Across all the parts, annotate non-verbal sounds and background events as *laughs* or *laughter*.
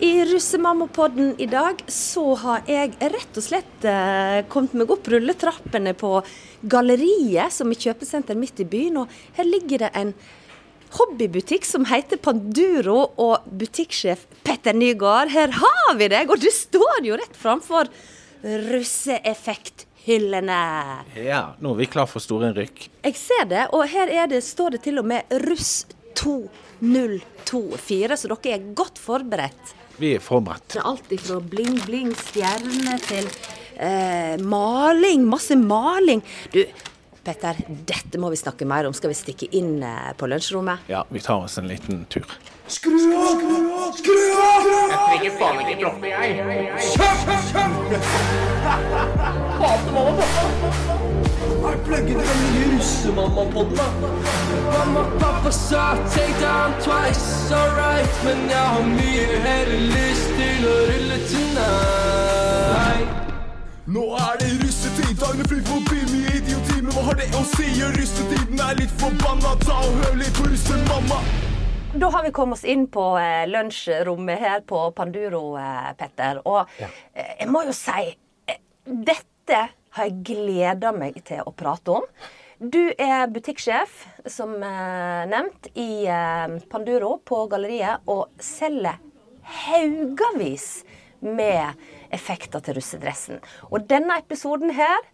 I Russemammapodden i dag så har jeg rett og slett eh, kommet meg opp rulletrappene på Galleriet, som er kjøpesenter midt i byen. Og her ligger det en hobbybutikk som heter Panduro, og butikksjef Petter Nygaard. Her har vi deg! Og du står jo rett framfor russeeffekthyllene. Ja, nå er vi klar for store rykk. Jeg ser det, og her er det, står det til og med Russ 2024, så dere er godt forberedt. Vi er forberedt. Det er alt fra bling, bling, stjerne til eh, maling. Masse maling. Du, Petter, dette må vi snakke mer om. Skal vi stikke inn eh, på lunsjrommet? Ja, vi tar oss en liten tur. Skru av! Skru av! Jeg trenger faen ikke droppe, jeg. Kjøp! Kjøp! Er pluggen den nye russemamma-podden? Mamma, pappa sa take down twice, alright Men jeg har mye heller lyst til å rulle tonight Nå er det russetid, dagene flyr forbi mye idioti, men hva har det å si? Russetiden er litt forbanna, ta og hør litt på russemamma. Da har vi kommet oss inn på eh, lunsjrommet her på Panduro, eh, Petter. Og eh, jeg må jo si eh, Dette har jeg gleda meg til å prate om. Du er butikksjef, som eh, nevnt, i eh, Panduro på galleriet og selger haugavis med effekter til russedressen. Og denne episoden her,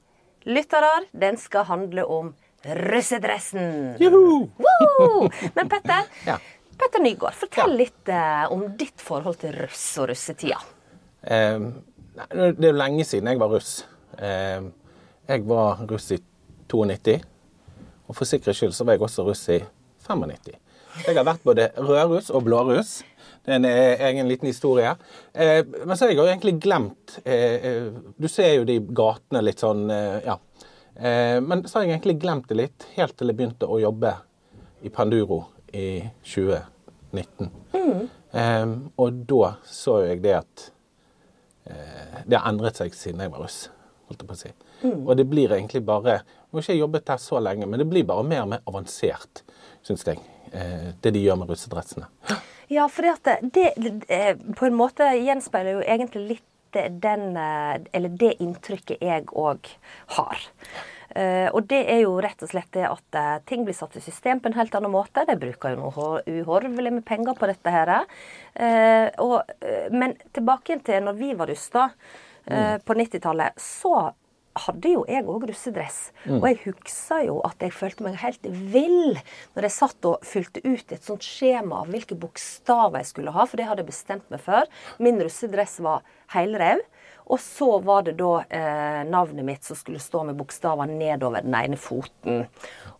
lyttere, den skal handle om russedressen. Woo! *laughs* Men Petter, Ja. Petter Nygaard, fortell litt eh, om ditt forhold til russ og russetida. Eh, det er jo lenge siden jeg var russ. Eh, jeg var russ i 92, og for sikkerhets skyld så var jeg også russ i 95. Jeg har vært både rødruss og blåruss. Det er en eh, egen liten historie. Eh, men så har jeg jo egentlig glemt eh, eh, Du ser jo de gatene litt sånn, eh, ja. Eh, men så har jeg egentlig glemt det litt, helt til jeg begynte å jobbe i Panduro i 2019. Eh, og da så jeg det at eh, det har endret seg siden jeg var russ. Holdt jeg på å si. Og det blir egentlig bare Nå har ikke jeg jobbet der så lenge, men det blir bare mer og mer avansert, syns jeg. Eh, det de gjør med russedressene. Ja, for det, det, det eh, på en måte gjenspeiler jo egentlig litt den eh, Eller det inntrykket jeg òg har. Uh, og det er jo rett og slett det at uh, ting blir satt i system på en helt annen måte. De bruker jo noe uhorvelig med penger på dette her. Uh, og, men tilbake igjen til når vi var russ, da, eh, på 90-tallet, så hadde jo jeg òg russedress. Og jeg husker jo at jeg følte meg helt vill når jeg satt og fylte ut et sånt skjema av hvilke bokstaver jeg skulle ha, for det hadde jeg bestemt meg for. Min russedress var helrev. Og så var det da eh, navnet mitt som skulle stå med bokstaver nedover den ene foten.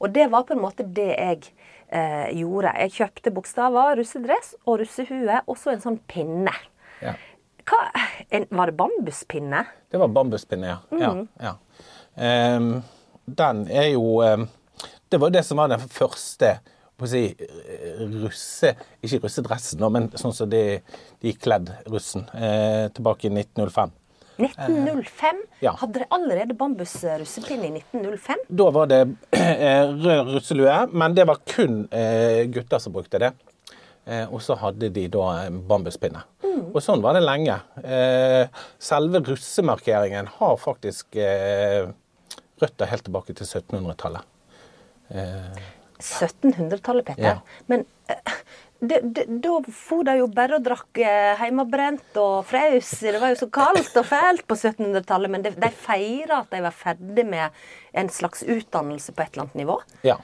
Og det var på en måte det jeg eh, gjorde. Jeg kjøpte bokstaver, russedress og russehue, og så en sånn pinne. Ja. Hva, en, var det bambuspinne? Det var bambuspinne, ja. ja, ja. Um, den er jo um, Det var det som var den første på å si, eh, russe... Ikke russedressen, men sånn som de, de kledd, russen, eh, tilbake i 1905. 1905? ja. Hadde dere allerede bambusrussepinne i 1905? Da var det eh, rød russelue, men det var kun eh, gutter som brukte det. Eh, og så hadde de da en bambuspinne. Og sånn var det lenge. Eh, selve russemarkeringen har faktisk eh, røtter helt tilbake til 1700-tallet. 1700-tallet, Petter. Ja. Men eh, det, det, da for de jo bare og drakk eh, heimebrent og fraus. Det var jo så kaldt og fælt på 1700-tallet. Men de, de feira at de var ferdig med en slags utdannelse på et eller annet nivå. Ja.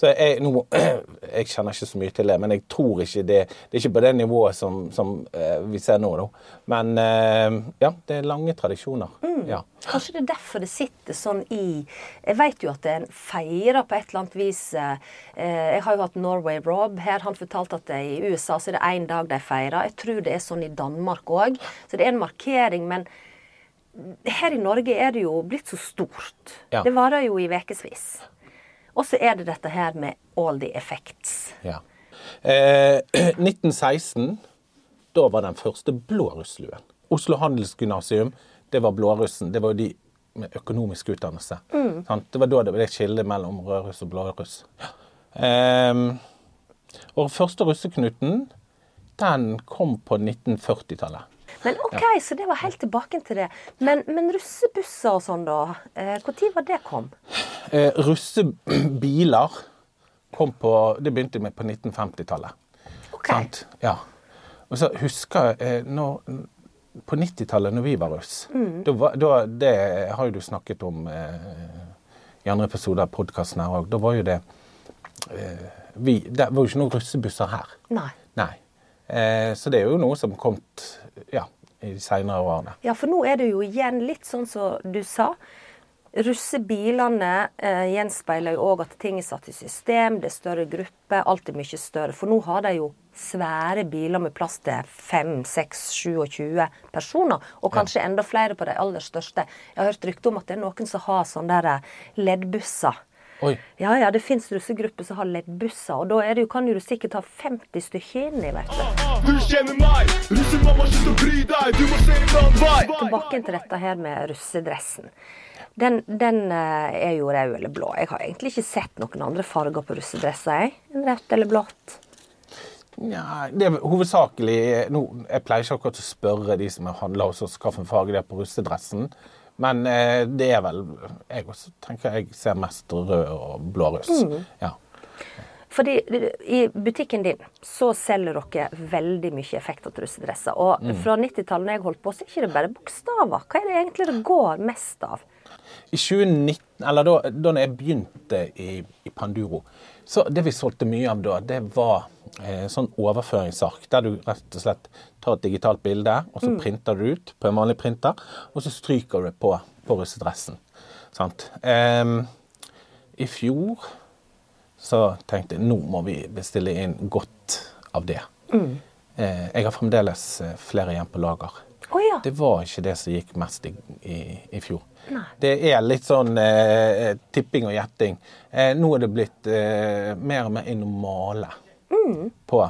Så jeg, nå, *clears throat* jeg kjenner ikke så mye til det, men jeg tror ikke det Det er ikke på det nivået som, som eh, vi ser nå, da. Men eh, ja, det er lange tradisjoner. Ja. Kanskje det er derfor det sitter sånn i Jeg vet jo at en feirer på et eller annet vis eh, Jeg har jo hatt Norway Rob her. Han fortalte at det, i USA så er det én dag de feirer. Jeg tror det er sånn i Danmark òg. Så det er en markering. Men her i Norge er det jo blitt så stort. Ja. Det varer jo i ukevis. Og så er det dette her med all the effects. Ja. Eh, *clears throat* 1916, da var den første blå russeluen. Oslo Handelsgymnasium, det var blårussen. Det var jo de med økonomisk utdannelse. Sant? Det var da det ble et skille mellom rødruss og blåruss. Ja. Eh, og første russeknuten, den kom på 1940-tallet. Men OK, så det var helt tilbake til det. Men, men russebusser og sånn, da? Når var det kom? Eh, russebiler kom på Det begynte med på 1950-tallet. OK. Sant? Ja. Og så husker jeg eh, når, På 90-tallet, når vi var russ da var, da, Det har jo du snakket om eh, i andre episoder av podkasten her òg. Da var jo det eh, vi, Det var jo ikke noen russebusser her. Nei. Nei. Eh, så det er jo noe som kom ja, i de seinere årene. Ja, for nå er det jo igjen litt sånn som du sa. Russebilene eh, gjenspeiler jo òg at ting er satt i system, det er større grupper, alt er mye større. For nå har de jo svære biler med plass til 5, 6, 27 personer. Og kanskje enda flere på de aller største. Jeg har hørt rykte om at det er noen som har sånne der leddbusser. Oi. Ja, ja, det fins russegrupper som har LED-busser, og da det jo, kan du sikkert ha 50 stykker inni, vet du. Du kjenner meg, russemamma, slutt å bry deg, du må se en annen vei. Tilbake til dette her med russedressen. Den, den eh, er jo rød eller blå. Jeg har egentlig ikke sett noen andre farger på russedresser. jeg. enn Rødt eller blått. Ja, det er hovedsakelig nå, Jeg pleier ikke akkurat å spørre de som handler hos oss hvilken farge det er på russedressen. Men eh, det er vel Jeg også tenker jeg ser mest rød og blå russ. Ja. Fordi i butikken din så selger dere veldig mye effekt av trussedresser. Og fra 90-tallet når jeg holdt på, så er det ikke bare bokstaver. Hva er det egentlig det går mest av? I 2019, eller da, da jeg begynte i, i Panduro, så det vi solgte mye av da, det var eh, sånn overføringsark. Der du rett og slett tar et digitalt bilde, og så printer du ut på en vanlig printer, og så stryker du det på, på russedressen. Sant? Eh, I fjor så tenkte jeg nå må vi bestille inn godt av det. Eh, jeg har fremdeles eh, flere igjen på lager. Oh, ja. Det var ikke det som gikk mest i, i, i fjor. Det er litt sånn eh, tipping og gjetting. Eh, nå er det blitt eh, mer og mer inn å male på,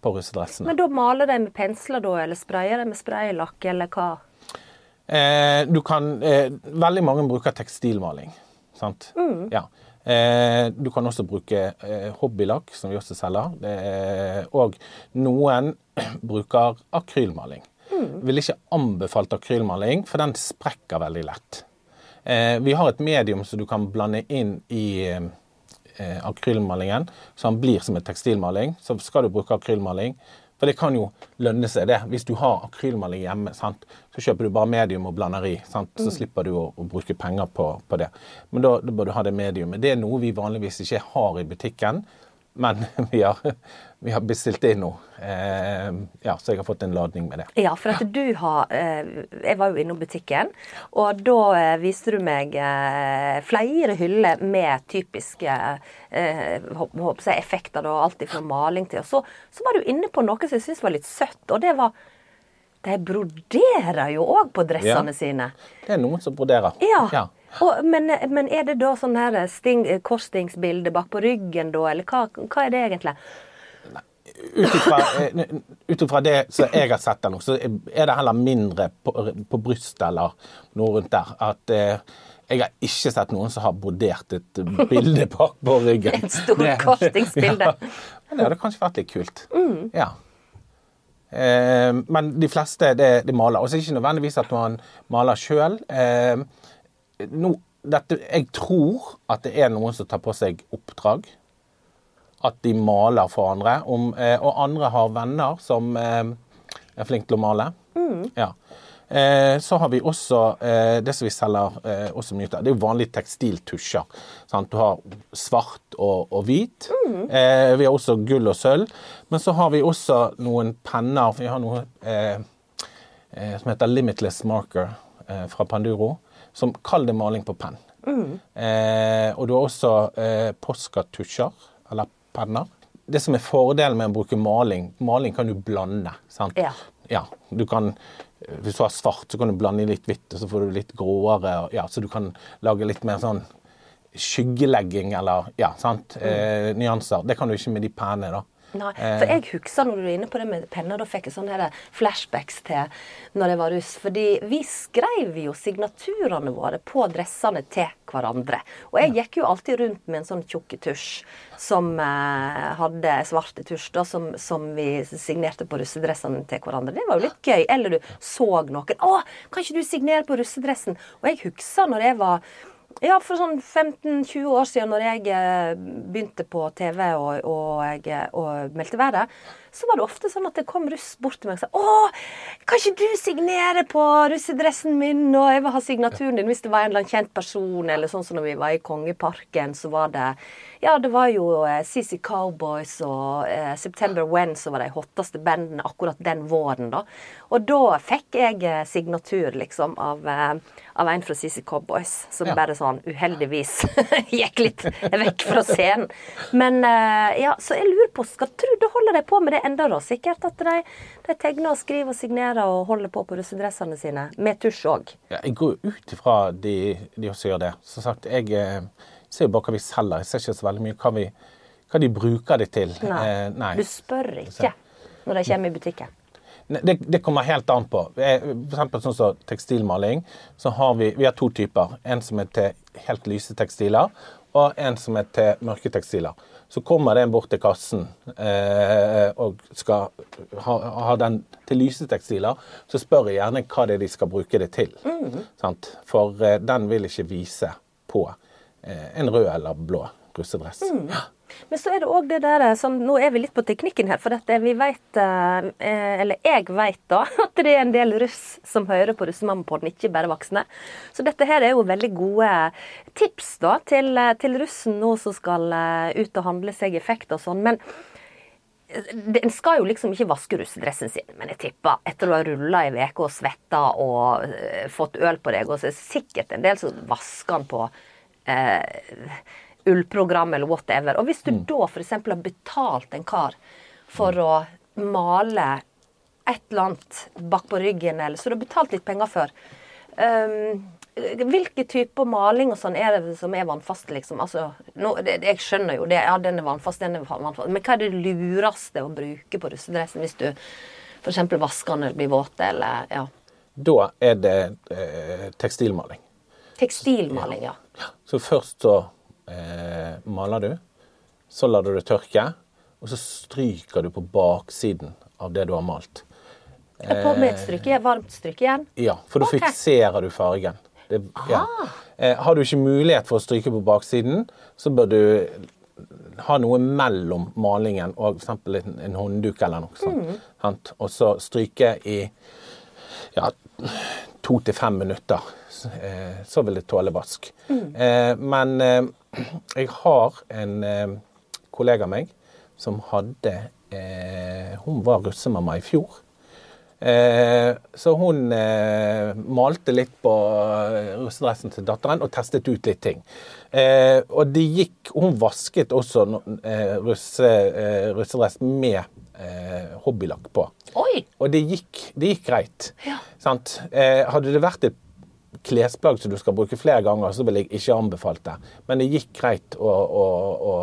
på russedressene. Men da maler de med pensler, da? Eller sprayer de med spraylakk, eller hva? Eh, du kan, veldig mange bruker tekstilmaling. Sant? Ja. Eh, du kan også bruke eh, hobbylakk, som vi også selger. Er, og noen *clears throat* bruker akrylmaling. Vil ikke anbefalt akrylmaling, for den sprekker veldig lett. Eh, vi har et medium som du kan blande inn i eh, akrylmalingen, så den blir som en tekstilmaling. Så skal du bruke akrylmaling. For det kan jo lønne seg, det. Hvis du har akrylmaling hjemme, sant? så kjøper du bare medium og blander i. Sant? Så slipper du å, å bruke penger på, på det. Men da, da bør du ha det mediumet. Det er noe vi vanligvis ikke har i butikken, men *laughs* vi har, vi har bestilt inn nå. Eh, ja, så jeg har fått en ladning med det. Ja, for at du har eh, Jeg var jo innom butikken, og da eh, viste du meg eh, flere hyller med typiske eh, håp- effekter, da, alt fra maling til. Og så, så var du inne på noe som jeg syntes var litt søtt, og det var De broderer jo òg på dressene Ja. sine. Det er noen som broderer. Ja. ja. Og, men, men er det da sånn her sting, korsstingsbilde bak på ryggen, da, eller hva, hva er det egentlig? Ut ifra, eh, ut ifra det som jeg har sett nå, så er det heller mindre på, på brystet eller noe rundt der. At eh, jeg har ikke sett noen som har brodert et bilde bak på ryggen. Et stort kostingsbilde. korsstingsbilde. Ja. Men det hadde kanskje vært litt kult. Ja. Eh, men de fleste, det, de maler. Og så er det ikke nødvendigvis at man maler sjøl. Eh, nå, dette, jeg tror at det er noen som tar på seg oppdrag. At de maler for andre. Om, eh, og andre har venner som eh, er flinke til å male. Ja. Eh, så har vi også eh, det som vi selger eh, også mye av. Det er jo vanlige tekstiltusjer. Sant? Du har svart og, og hvit. Eh, vi har også gull og sølv. Men så har vi også noen penner. Vi har noe eh, eh, som heter Limitless Marker eh, fra Panduro. Som kall det maling på penn. Eh, og du har også eh, Posca-tusjer, eller penner. Det som er fordelen med å bruke maling Maling kan du blande. sant? Ja. Ja, du kan, Hvis du har svart, så kan du blande i litt hvitt, og så får du litt gråere. og- Ja, så du kan lage litt mer sånn skyggelegging eller ja, sant? Eh, nyanser. Det kan du ikke med de pene. da. Nei, Eh. for jeg husker når du er inne på det med penner, da fikk jeg sånne flashbacks til når jeg var russ. Fordi vi skrev jo signaturene våre på dressene til hverandre. Og jeg gikk jo alltid rundt med en sånn tjukk tusj som eh, hadde svart tusj, da, som, som vi signerte på russedressene til hverandre. Det var jo litt gøy. Eller du så noen 'Å, kan ikke du signere på russedressen?' Og jeg husker når jeg var ja, for sånn 15-20 år siden, når jeg eh, begynte på TV og, og, og meldte været, så var det ofte sånn at det kom russ bort til meg og sa 'Å, kan ikke du signere på russedressen min?' Og jeg vil ha signaturen din hvis det var en eller annen kjent person, eller sånn som når vi var i Kongeparken, så var det Ja, det var jo eh, CC Cowboys og eh, September When som var de hotteste bandene akkurat den våren, da. Og da fikk jeg eh, signatur, liksom, av, eh, av en fra CC Cowboys, som Ja. bare sånn uheldigvis *laughs* gikk litt vekk fra scenen. Men eh, ja, så jeg lurer på Skal tro du holder de på med det enda da? Sikkert at de, de tegner og skriver og signerer og holder på på russedressene sine. Med tusj òg. Ja, jeg går ut ifra de, de også gjør det. Som sagt, jeg eh, ser jo bare hva vi selger. Jeg ser ikke så veldig mye hva, vi, hva de bruker det til. Nei. Eh, nei. Du spør ikke når de kommer i butikken. Det, det kommer helt an på. Eh, For eksempel sånn som tekstilmaling. Så har vi, vi har to typer. En som er til helt lyse tekstiler, og en som er til mørke tekstiler. Så kommer det en bort til kassen eh, og skal ha, ha den til lysetekstiler. så spør jeg gjerne hva det er de skal bruke det til. Sant? For eh, den vil ikke vise på eh, en rød eller blå russedress. Ja. Men så er det òg det der som Nå er vi litt på teknikken her, for dette, vi vet eh, Eller jeg vet da *laughs* at det er en del russ som hører på Russemammapodden, ikke bare voksne. Så dette her er jo veldig gode tips da til, eh, til russen nå som skal eh, ut og handle seg effekt og sånn. Men en skal jo liksom ikke vaske russedressen sin, men jeg tipper etter du har rulla ei uke og svetta og eh, fått øl på deg, og så er det sikkert en del som vasker den på eh, ullprogram eller whatever. Og hvis du da f.eks. har betalt en kar for å male et eller annet bak på ryggen, eller så du har betalt litt penger for um, hvilke typer maling og sånn er det som er vannfaste, liksom? Altså, nå, det, jeg skjønner jo det. Ja, den er vannfast, den er vannfast. Men hva er det lureste å bruke på russedressen hvis du f.eks. vasker den eller blir våt, eller ja. Da er det eh, tekstilmaling. Tekstilmaling, ja. Så først så eh, maler du, så lar du det tørke, og så stryker du på baksiden av det du har malt. På med et stryke, varmt strykejern. Ja, for da okay. fikserer du fargen. Det, ja. eh, har du ikke mulighet for å stryke på baksiden, så bør du ha noe mellom malingen og f.eks. En, en håndduk eller noe sånt. Mm. Og så stryke i ja, to til fem minutter. Så, eh, så vil det tåle vask. Eh, men eh, jeg har en eh, kollega av meg som hadde eh, Hun var russemamma i fjor. Eh, så hun eh, malte litt på eh, russedressen til datteren og testet ut litt ting. Eh, og det gikk Hun vasket også russe, russedress med eh, hobbylakk på. Oi! Og det gikk, det gikk greit. Ja. Sant? Eh, hadde det vært et klesplagg som du skal bruke flere ganger, så ville jeg ikke anbefalt det. Men det gikk greit å, å, å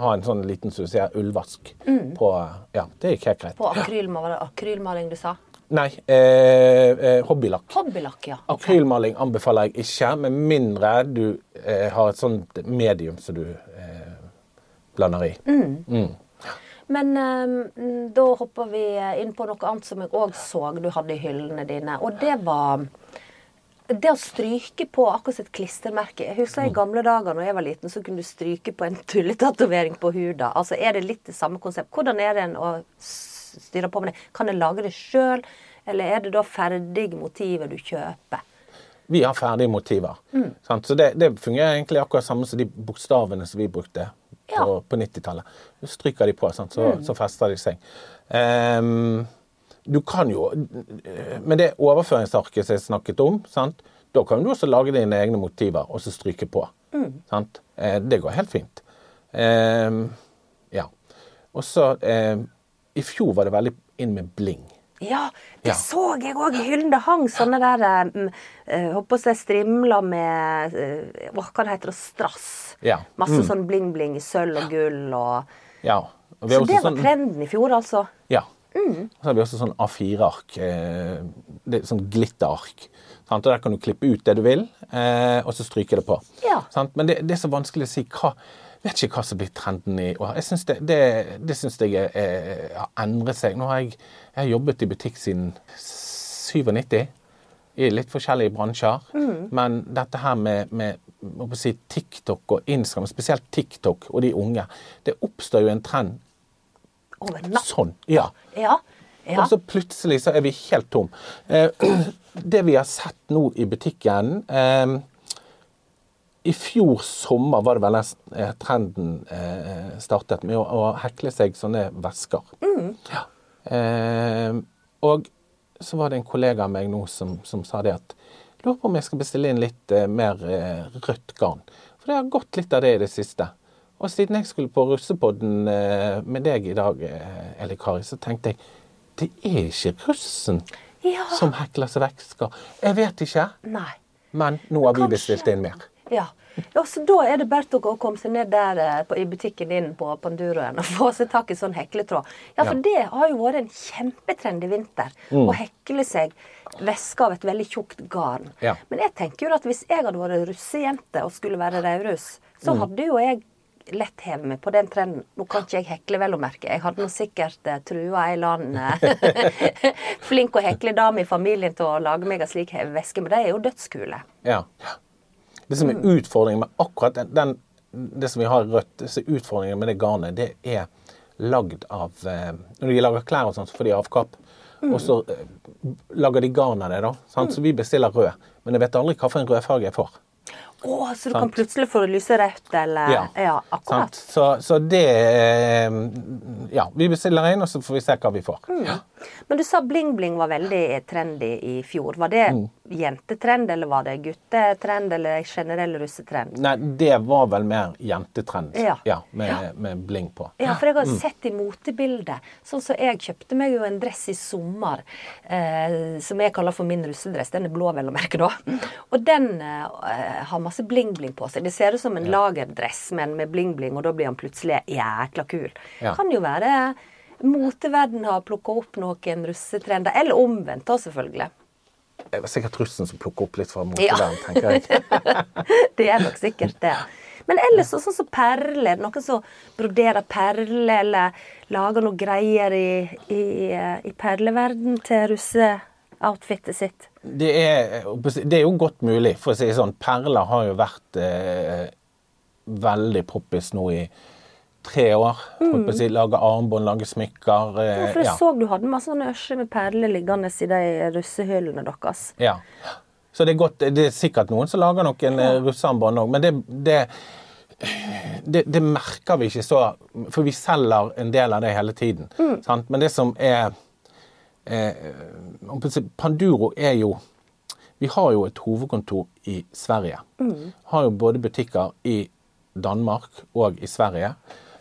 ha en sånn liten som du sier, ullvask på Ja, det gikk helt greit. På akrylmaling, var det akrylmaling du sa? Nei, eh, eh, hobbylakk. Hobbylakk, ja. Akrylmaling anbefaler jeg ikke, med mindre du eh, har et sånt medium som du eh, blander i. Men ehm, da hopper vi inn på noe annet som jeg òg så du hadde i hyllene dine. Og det var det å stryke på akkurat et klistremerke. Jeg husker i gamle dager når jeg var liten, så kunne du stryke på en *laughs* tulletatovering på huda. Altså Er det litt det samme konsept? Hvordan er det en å styre på med det? Kan en lage det sjøl, eller er det da ferdige motiver du kjøper? Vi har ferdige motiver. Sant? Så det, det fungerer egentlig akkurat samme som de bokstavene som vi brukte på, Ja. på 90-tallet. Du stryker de på, sant? Så, så fester de seg. Ehm, du kan jo Med det overføringsarket som jeg snakket om, sant? da kan du også lage dine egne motiver og så stryke på. Sant? Eh, det går helt fint. Ehm, ja. Og så eh, I fjor var det veldig inn med bling. Ja, det Ja. så jeg òg i hyllen. Det hang sånne der um, uh, Håper jeg strimler med eh, Hva det heter det? Strass. Ja. Masse sånn bling-bling i sølv og gull og Ja. Så det var sånn- trenden i fjor, altså? Ja. Så har vi også sånn A4-ark. Eh, sånn glitterark. Sant? Og der kan du klippe ut det du vil, eh, og så stryke det på. Ja. Sant? Men det, det er så vanskelig å si hva Vet ikke hva som blir trenden i år. Jeg synes det, det, det syns jeg er, har endret seg. Nå har jeg, jeg har jobbet i butikk siden 97 i litt forskjellige bransjer. Men dette her med, med si, TikTok og Instagram, spesielt TikTok og de unge, det oppstår jo en trend Over natta? sånn. Ja. Ja. ja. Og så plutselig så er vi helt tom. Eh, det vi har sett nå i butikken eh, I fjor sommer var det vel den eh, trenden eh, startet med å, å hekle seg sånne vesker. Ja. Eh, og så var det en kollega av meg nå som, som sa det at lurer på om jeg skal bestille inn litt eh, mer rødt garn. For det har gått litt av det i det siste. Og siden jeg skulle på russepodden eh, med deg i dag, eh, Eli Kari, så tenkte jeg det er ikke russen Ja. som hekler seg vesker. Jeg vet ikke, Nei. men nå har vi bestilt inn mer. Ja. ja, så Da er det bare å komme seg ned der eh, på, i butikken din på Panduroen og *laughs* få seg tak i sånn hekletråd. Ja, for Ja. det har jo vært en kjempetrend i vinter. Å hekle seg væske av et veldig tjukt garn. Ja. Men jeg tenker jo at hvis jeg hadde vært russejente og skulle være rødruss, så hadde jo jeg lett heve meg på den trenden. Nå kan ikke jeg hekle, vel å merke. Jeg hadde nå sikkert eh, trua ei eller annen flink og hekle dame i familien til å lage meg en slik veske, men de er jo dødskule. Ja. Det som er utfordringen med akkurat den, den det som vi har rødt, det er utfordringen med det garnet, det er lagd av eh, Når de lager klær og sånn, så får de avkapp. Og så eh, lager de garn av det, da. Sant? Så vi bestiller rød. Men jeg vet aldri hvilken rødfarge jeg får. Å, så du kan plutselig få lyserødt, eller Ja, akkurat. Så, så det eh, Ja, vi bestiller inn, og så får vi se hva vi får. Mm. Ja. Men du sa bling-bling var veldig trendy i fjor. Var det Mm. jentetrend, eller var det guttetrend, eller generell russetrend? Nei, det var vel mer jentetrend. Ja. med, med bling på. Ja, for jeg Mm. har sett i motebildet. Sånn som jeg kjøpte meg jo en dress i sommer eh, som jeg kaller for min russedress. Den er blå, vel å merke, da. Og den eh, har masse bling-bling på seg. Det ser ut som en lagerdress, men med bling-bling, og da blir han plutselig jækla kul. Ja. Kan jo være moteverden har plukka opp noen russetrender. Eller omvendt, da, selvfølgelig. Det var sikkert russen som plukket opp litt fra Ja. tenker jeg. *laughs* det er nok sikkert det. Men ellers sånn som perler. Noen som broderer perler, eller lager noe greier i, i, i perleverden til russeoutfitet sitt. Det er, det er jo godt mulig, for å si det sånn. Perler har jo vært eh, veldig poppis nå i tre år. Mm. si, Lage armbånd, lage smykker. Eh, Ja, Eh, for jeg ja. så du hadde masse sånne ørser med perler liggende i de russehyllene deres. Ja. Så det er, godt, det er sikkert noen som lager noen ja. russearmbånd òg, men det, det, det, det merker vi ikke så For vi selger en del av det hele tiden. Sant? Men det som er eh, Panduro er jo Vi har jo et hovedkontor i Sverige. Har jo både butikker i Danmark og i Sverige.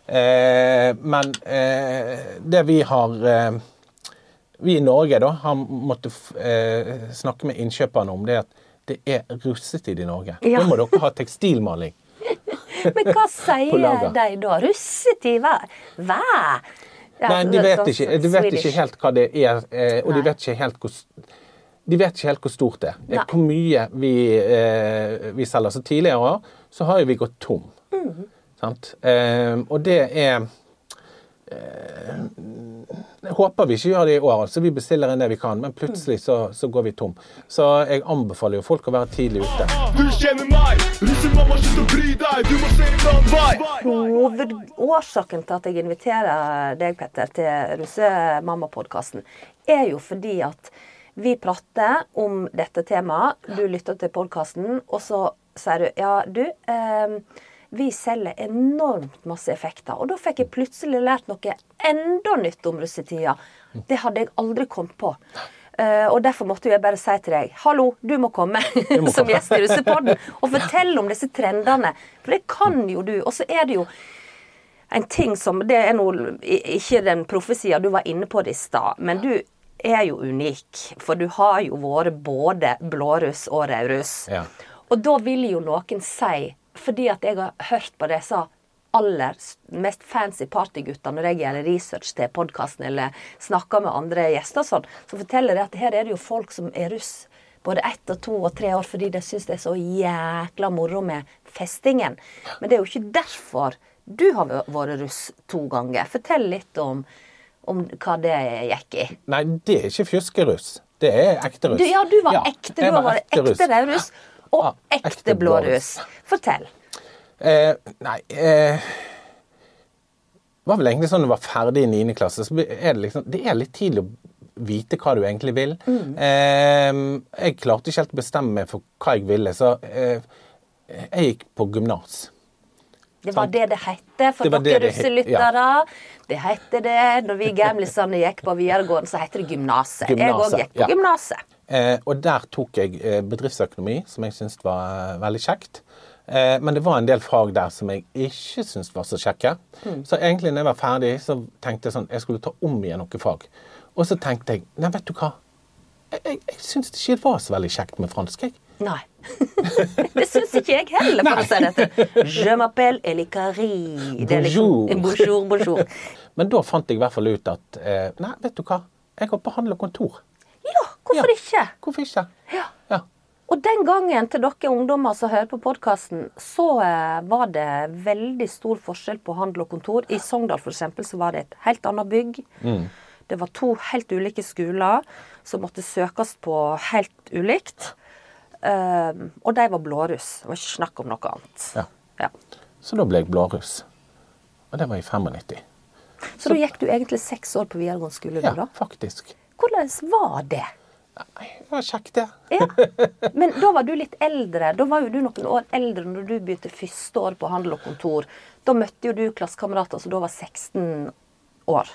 Eh, men eh, det vi har eh, vi i Norge da har måttet eh, snakke med innkjøperne om det at det er russetid i Norge. Ja. Da må dere ha tekstilmaling. *laughs* Men hva sier de da? Russetid? Hva? hva? Ja, Nei, de sånn vet ikke, de vet ikke helt hva det er, og de vet ikke helt hvor de vet ikke helt hvor stort det er. Nei. Hvor mye vi, eh, vi selger. Så tidligere så har jo vi gått tom. Mhm. Sant? Eh, og det er eh, Jeg håper vi ikke gjør det i år. altså Vi bestiller inn det vi kan, men plutselig så, så går vi tom. Så jeg anbefaler jo folk å være tidlig ute. Du kjenner meg, russemamma, slutt å bry deg, du må se en annen vei. Hovedårsaken til at jeg inviterer deg, Petter, til Russemamma-podkasten, er jo fordi at vi prater om dette temaet. Du lytter til podkasten, og så sier du ja, du eh, vi selger enormt masse effekter. Og da fikk jeg plutselig lært noe enda nytt om russetida. Det hadde jeg aldri kommet på. Uh, og Derfor måtte jeg bare si til deg hallo, du må komme må *laughs* som gjest i Russepodden og *laughs* fortelle om disse trendene. For det kan jo du. Og så er det jo en ting som Det er noe, ikke den profesia du var inne på det i stad, men du er jo unik. For du har jo vært både blåruss og rødruss. Ja. Og da vil jo noen si, fordi at jeg har hørt på disse aller mest fancy partygutta når jeg gjør research til podkasten eller snakker med andre gjester, sånn, så forteller de at her er det jo folk som er russ både ett og to og tre år fordi de syns det er så jækla moro med festingen. Men det er jo ikke derfor du har vært russ to ganger. Fortell litt om, om hva det gikk i. Nei, det er ikke fjuskeruss. Det er ekte russ. Du, ja, du var ekte. Du var vært ekte russ. Og Ja, ekte blåruss. Fortell. Eh, nei eh, Det var vel egentlig sånn du var ferdig i 9. klasse, så er det liksom Det er litt tidlig å vite hva du egentlig vil. Mm. Eh, jeg klarte ikke helt å bestemme meg for hva jeg ville, så eh, jeg gikk på gymnas. Det var det det hette for Det dere russelyttere. Det hette det når vi gamlisene gikk på videregående, så hette det gymnaset. Jeg òg gikk på ja. gymnaset. Eh, og der tok jeg eh, bedriftsøkonomi, som jeg syntes var eh, veldig kjekt. Eh, men det var en del fag der som jeg ikke syntes var så kjekke. Så egentlig når jeg var ferdig, så tenkte jeg sånn Jeg skulle ta om igjen noen fag. Og så tenkte jeg Nei, vet du hva? Jeg, jeg, jeg syns ikke det var så veldig kjekt med fransk, jeg. Nei. Det syns ikke jeg heller, for å si dette. Je m'appelle Elikari. Liksom- Bonjour. bonjour, bonjour. Men da fant jeg i hvert fall ut at eh, Nei, vet du hva? Jeg går på handel og kontor. Ja, hvorfor Ja. ikke? Hvorfor ikke? Ja. Ja. Og den gangen, til dere ungdommer som hører på podkasten, så eh, var det veldig stor forskjell på handel og kontor. I Sogndal for eksempel, så var det et helt annet bygg. Det var to helt ulike skoler som måtte søkes på helt ulikt. Um, og de var blåruss. Det var ikke snakk om noe annet. Ja. Ja. Så da ble jeg blåruss. Og det var i 95. Så da gikk du egentlig seks år på videregående skole, Ja, da? faktisk. Hvordan var det? Nei, Det var kjekt, det. Ja. Men da var du litt eldre. Da var jo du noen år eldre når du begynte første år på handel og kontor. Da møtte jo du klassekamerater som da var 16 år.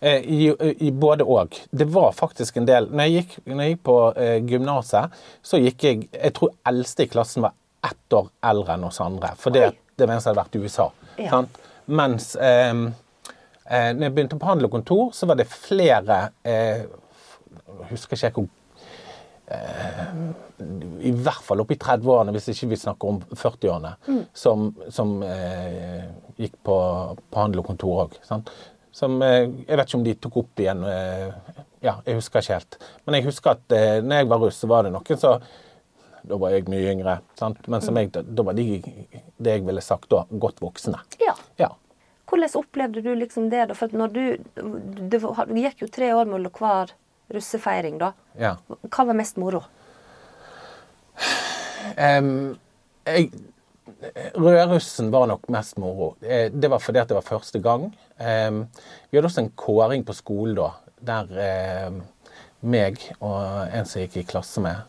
Eh, I, I både og. Det var faktisk en del Når jeg gikk, når jeg gikk på eh, gymnaset, så gikk jeg Jeg tror eldste i klassen var ett år eldre enn oss andre. For det, det var en som hadde vært i USA. Ja. Sant? Mens eh, eh, når jeg begynte på handel og kontor, så var det flere eh, Jeg husker ikke hvor i hvert fall opp i 30-årene, hvis ikke vi snakker om 40-årene, som, som eh, gikk på, på handel og kontor òg. Som eh, Jeg vet ikke om de tok opp igjen eh, Ja, jeg husker ikke helt. Men jeg husker at eh, når jeg var russ, så var det noen som Da var jeg mye yngre. Sant? Men som jeg, da var de, det jeg ville sagt da, godt voksne. Ja. Ja. Hvordan opplevde du liksom det? da? For når du, det gikk jo tre år mellom hver russefeiring, da. ja. Hva var mest moro? Um, jeg, Rødrussen var nok mest moro. Det var fordi at det var første gang. Em, vi hadde også en kåring på skolen da, der meg og en som jeg gikk i klasse med,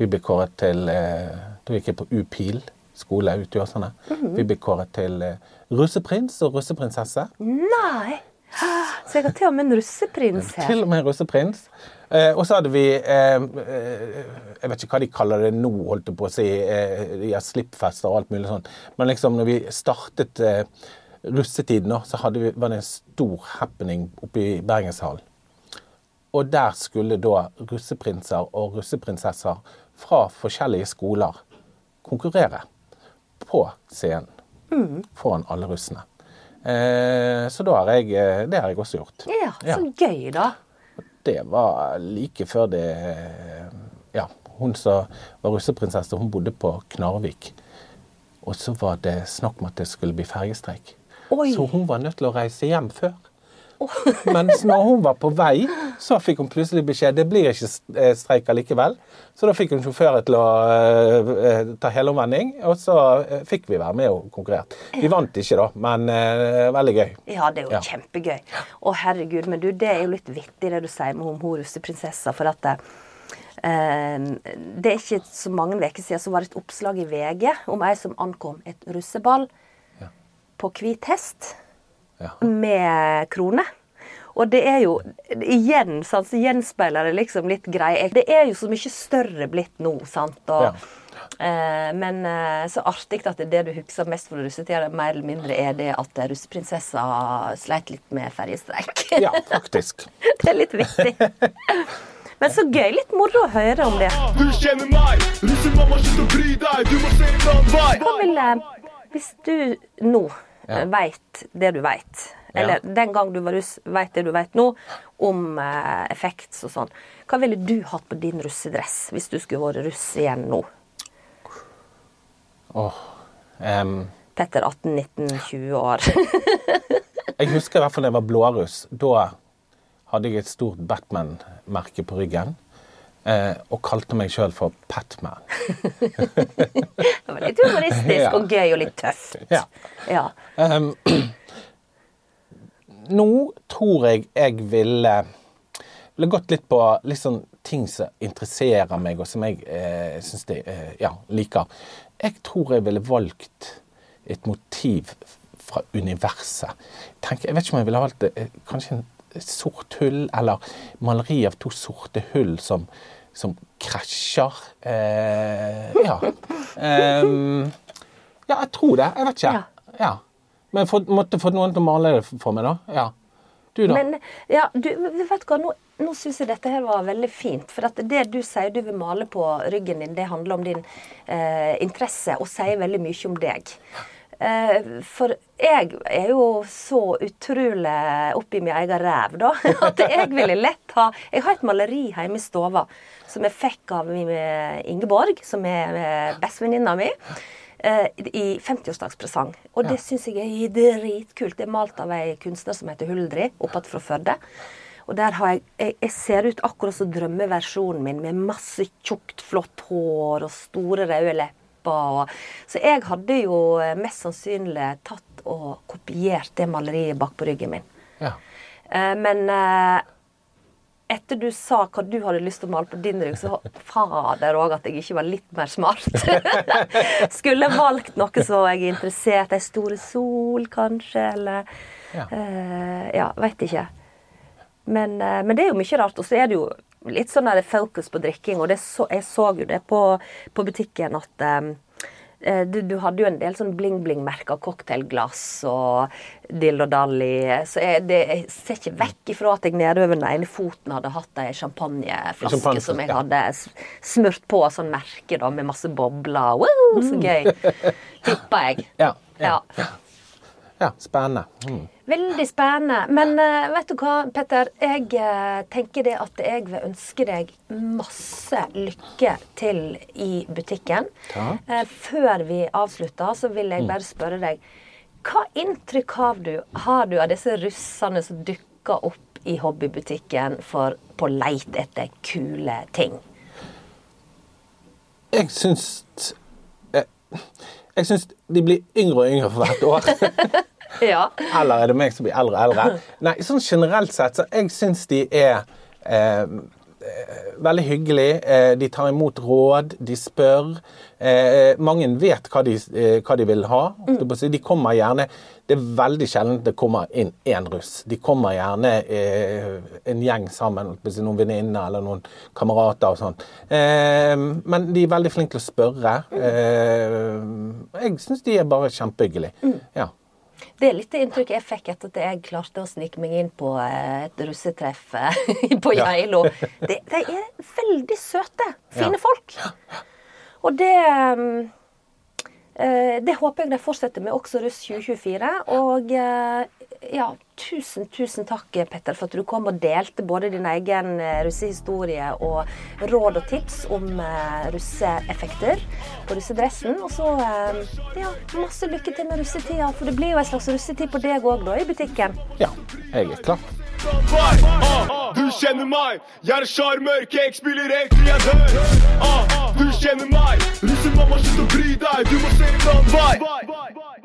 vi ble kåret til eh, Da gikk jeg på UPIL skole ute i Åsane. Vi ble kåret til eh, russeprins og russeprinsesse. Nei! Så jeg har til og med en russeprins her. Til og med russeprins. Eh, og så hadde vi eh, eh, Jeg vet ikke hva de kaller det nå, holdt jeg på å si. Eh, har slippfester og alt mulig sånt. Men liksom når vi startet eh, russetiden, så vi, var det en stor happening oppe i Bergenshallen. Og der skulle da russeprinser og russeprinsesser fra forskjellige skoler konkurrere på scenen foran alle russene. Eh, så da har jeg, eh, det har jeg også gjort. Ja, så gøy, da. Det var like før det Ja, hun som var russeprinsesse, hun bodde på Knarvik. Og så var det snakk om at det skulle bli fergestreik. Oi. Så hun var nødt til å reise hjem før. Mens når hun var på vei, så fikk hun plutselig beskjed det blir ikke eh, streik likevel. Så da fikk hun sjåfører til å uh, ta helomvending, og så fikk vi være med og konkurrere. Vi vant ikke, da, men uh, veldig gøy. Ja, det er jo Ja. kjempegøy. Å, herregud, men du, det er jo litt vittig det du sier med hun russeprinsessa, for at uh, det er ikke så mange uker siden så var det et oppslag i VG om ei som ankom et russeball på hvit hest Ja. med krone. Og det er jo igjen sant, så gjenspeiler det liksom litt greie. Det er jo så mye større blitt nå, sant. Og, Ja. eh, men eh, så artig at det, det du husker mest fra russetida, mer eller mindre er det at russeprinsessa sleit litt med ferjestreik. Ja, faktisk. *laughs* det er litt viktig. Men så gøy. Litt moro å høre om det. Du kjenner meg, russemamma, slutt å bry deg. Du må se en annen vei. Eh, Hvis du nå Ja. veit det du veit. Eller den gang du var russ, veit det du veit nå om eh, effekts og sånn. Hva ville du hatt på din russedress hvis du skulle vært russ igjen nå? Åh, um. Petter 18-19-20 år. *laughs* jeg husker i hvert fall da jeg var blåruss. Da hadde jeg et stort Batman-merke på ryggen. Eh, og kalte meg sjøl for Patman. *laughs* det var litt humoristisk Ja. og gøy og litt tøft. Ja. Ja. Um, *clears throat* nå tror jeg jeg ville ville gått litt på sånn ting som interesserer meg, og som jeg eh, syns de eh, ja, liker. Jeg tror jeg ville valgt et motiv fra universet. Tenk, jeg vet ikke om jeg ville valgt det, kanskje en sort hull, eller maleri av to sorte hull som, som krasjer. Eh, ja. Um, ja, jeg tror det. Jeg vet ikke. Ja. Ja. Men for, måtte få noen til å male det for meg, da. Ja. Du, da? Men ja, du, vet hva, nå, nå syns jeg dette her var veldig fint. For at det du sier du vil male på ryggen din, det handler om din eh, interesse og sier veldig mye om deg. Eh, for jeg er jo så utrolig oppi min egen ræv, da, *laughs* at jeg ville lett ha Jeg har et maleri hjemme i stova som jeg fikk av eh, Ingeborg, som er eh, bestevenninna mi i 50-årsdagspresang. Og det syns jeg er dritkult. Det er malt av ei kunstner som heter Huldri, oppe fra Førde. Og der har jeg, jeg Jeg ser ut akkurat som drømmeversjonen min, med masse tjukt, flott hår og store, røde lepper. Og, så jeg hadde jo eh, mest sannsynlig tatt og kopiert det maleriet bak på ryggen min. Ja. Eh, men eh, etter du sa hva du hadde lyst til å male på din rygg, så fader òg at jeg ikke var litt mer smart. *laughs* Skulle valgt noe så jeg er interessert Ei store sol, kanskje, eller Ja. eh, Ja, veit ikke. Men, men det er jo mye rart. Og så er det jo litt sånn der fokus på drikking, og det så, jeg så jo det på, på butikken at eh, eh, du, du hadde jo en del sånn bling-bling-merka cocktailglass og dill og dall Så jeg, det, jeg ser ikke vekk ifra at jeg nedover den ene foten hadde hatt ei champagneflaske Champagne, som jeg ja. hadde smurt på sånn merke da, med masse bobler. Wow, så gøy! *laughs* Tippa jeg. Ja, ja. Ja. Ja spennende. Mm. Veldig spennende. Men uh, vet du hva, Petter? Jeg uh, tenker det at jeg vil ønske deg masse lykke til i butikken. Eh, før vi avslutter, så vil jeg bare spørre deg Hva inntrykk har du, har du av disse russene som dukker opp i hobbybutikken for på leit etter kule ting? Jeg syns Jeg syns de blir yngre og yngre for hvert år. *laughs* Ja. Eller er det meg som blir eldre og eldre? *laughs* Nei, sånn generelt sett, så jeg syns de er eh, veldig hyggelige. Eh, de tar imot råd, de spør. Eh, mange vet hva de, eh, hva de vil ha. si. De kommer gjerne Det er veldig sjelden det kommer inn én russ. De kommer gjerne eh, en gjeng sammen, noen venninner eller noen kamerater og sånn. Men de er veldig flinke til å spørre. Eh, jeg syns de er bare kjempehyggelige. Ja. Det er litt det inntrykket jeg fikk etter at jeg klarte å snike meg inn på eh, et russetreff på *laughs* på Ja. Geilo. De, de er veldig søte. Fine Ja. folk. Og det mm, eh, Det håper jeg de fortsetter med også Russ 2024. Og eh, ja, tusen, tusen takk, Petter, for at du kom og delte både din egen eh, russehistorie og råd og tips om eh, russeeffekter på russedressen. Og så eh, ja, masse lykke til med russetida, for det blir jo en slags russetid på deg òg, da, i butikken. Ja, jeg er klar. Du kjenner meg, jeg er sjarmør, cake spiller helt til jeg dør. Ah, du kjenner meg, russemamma, slutt å bry deg, du må se en annen vei.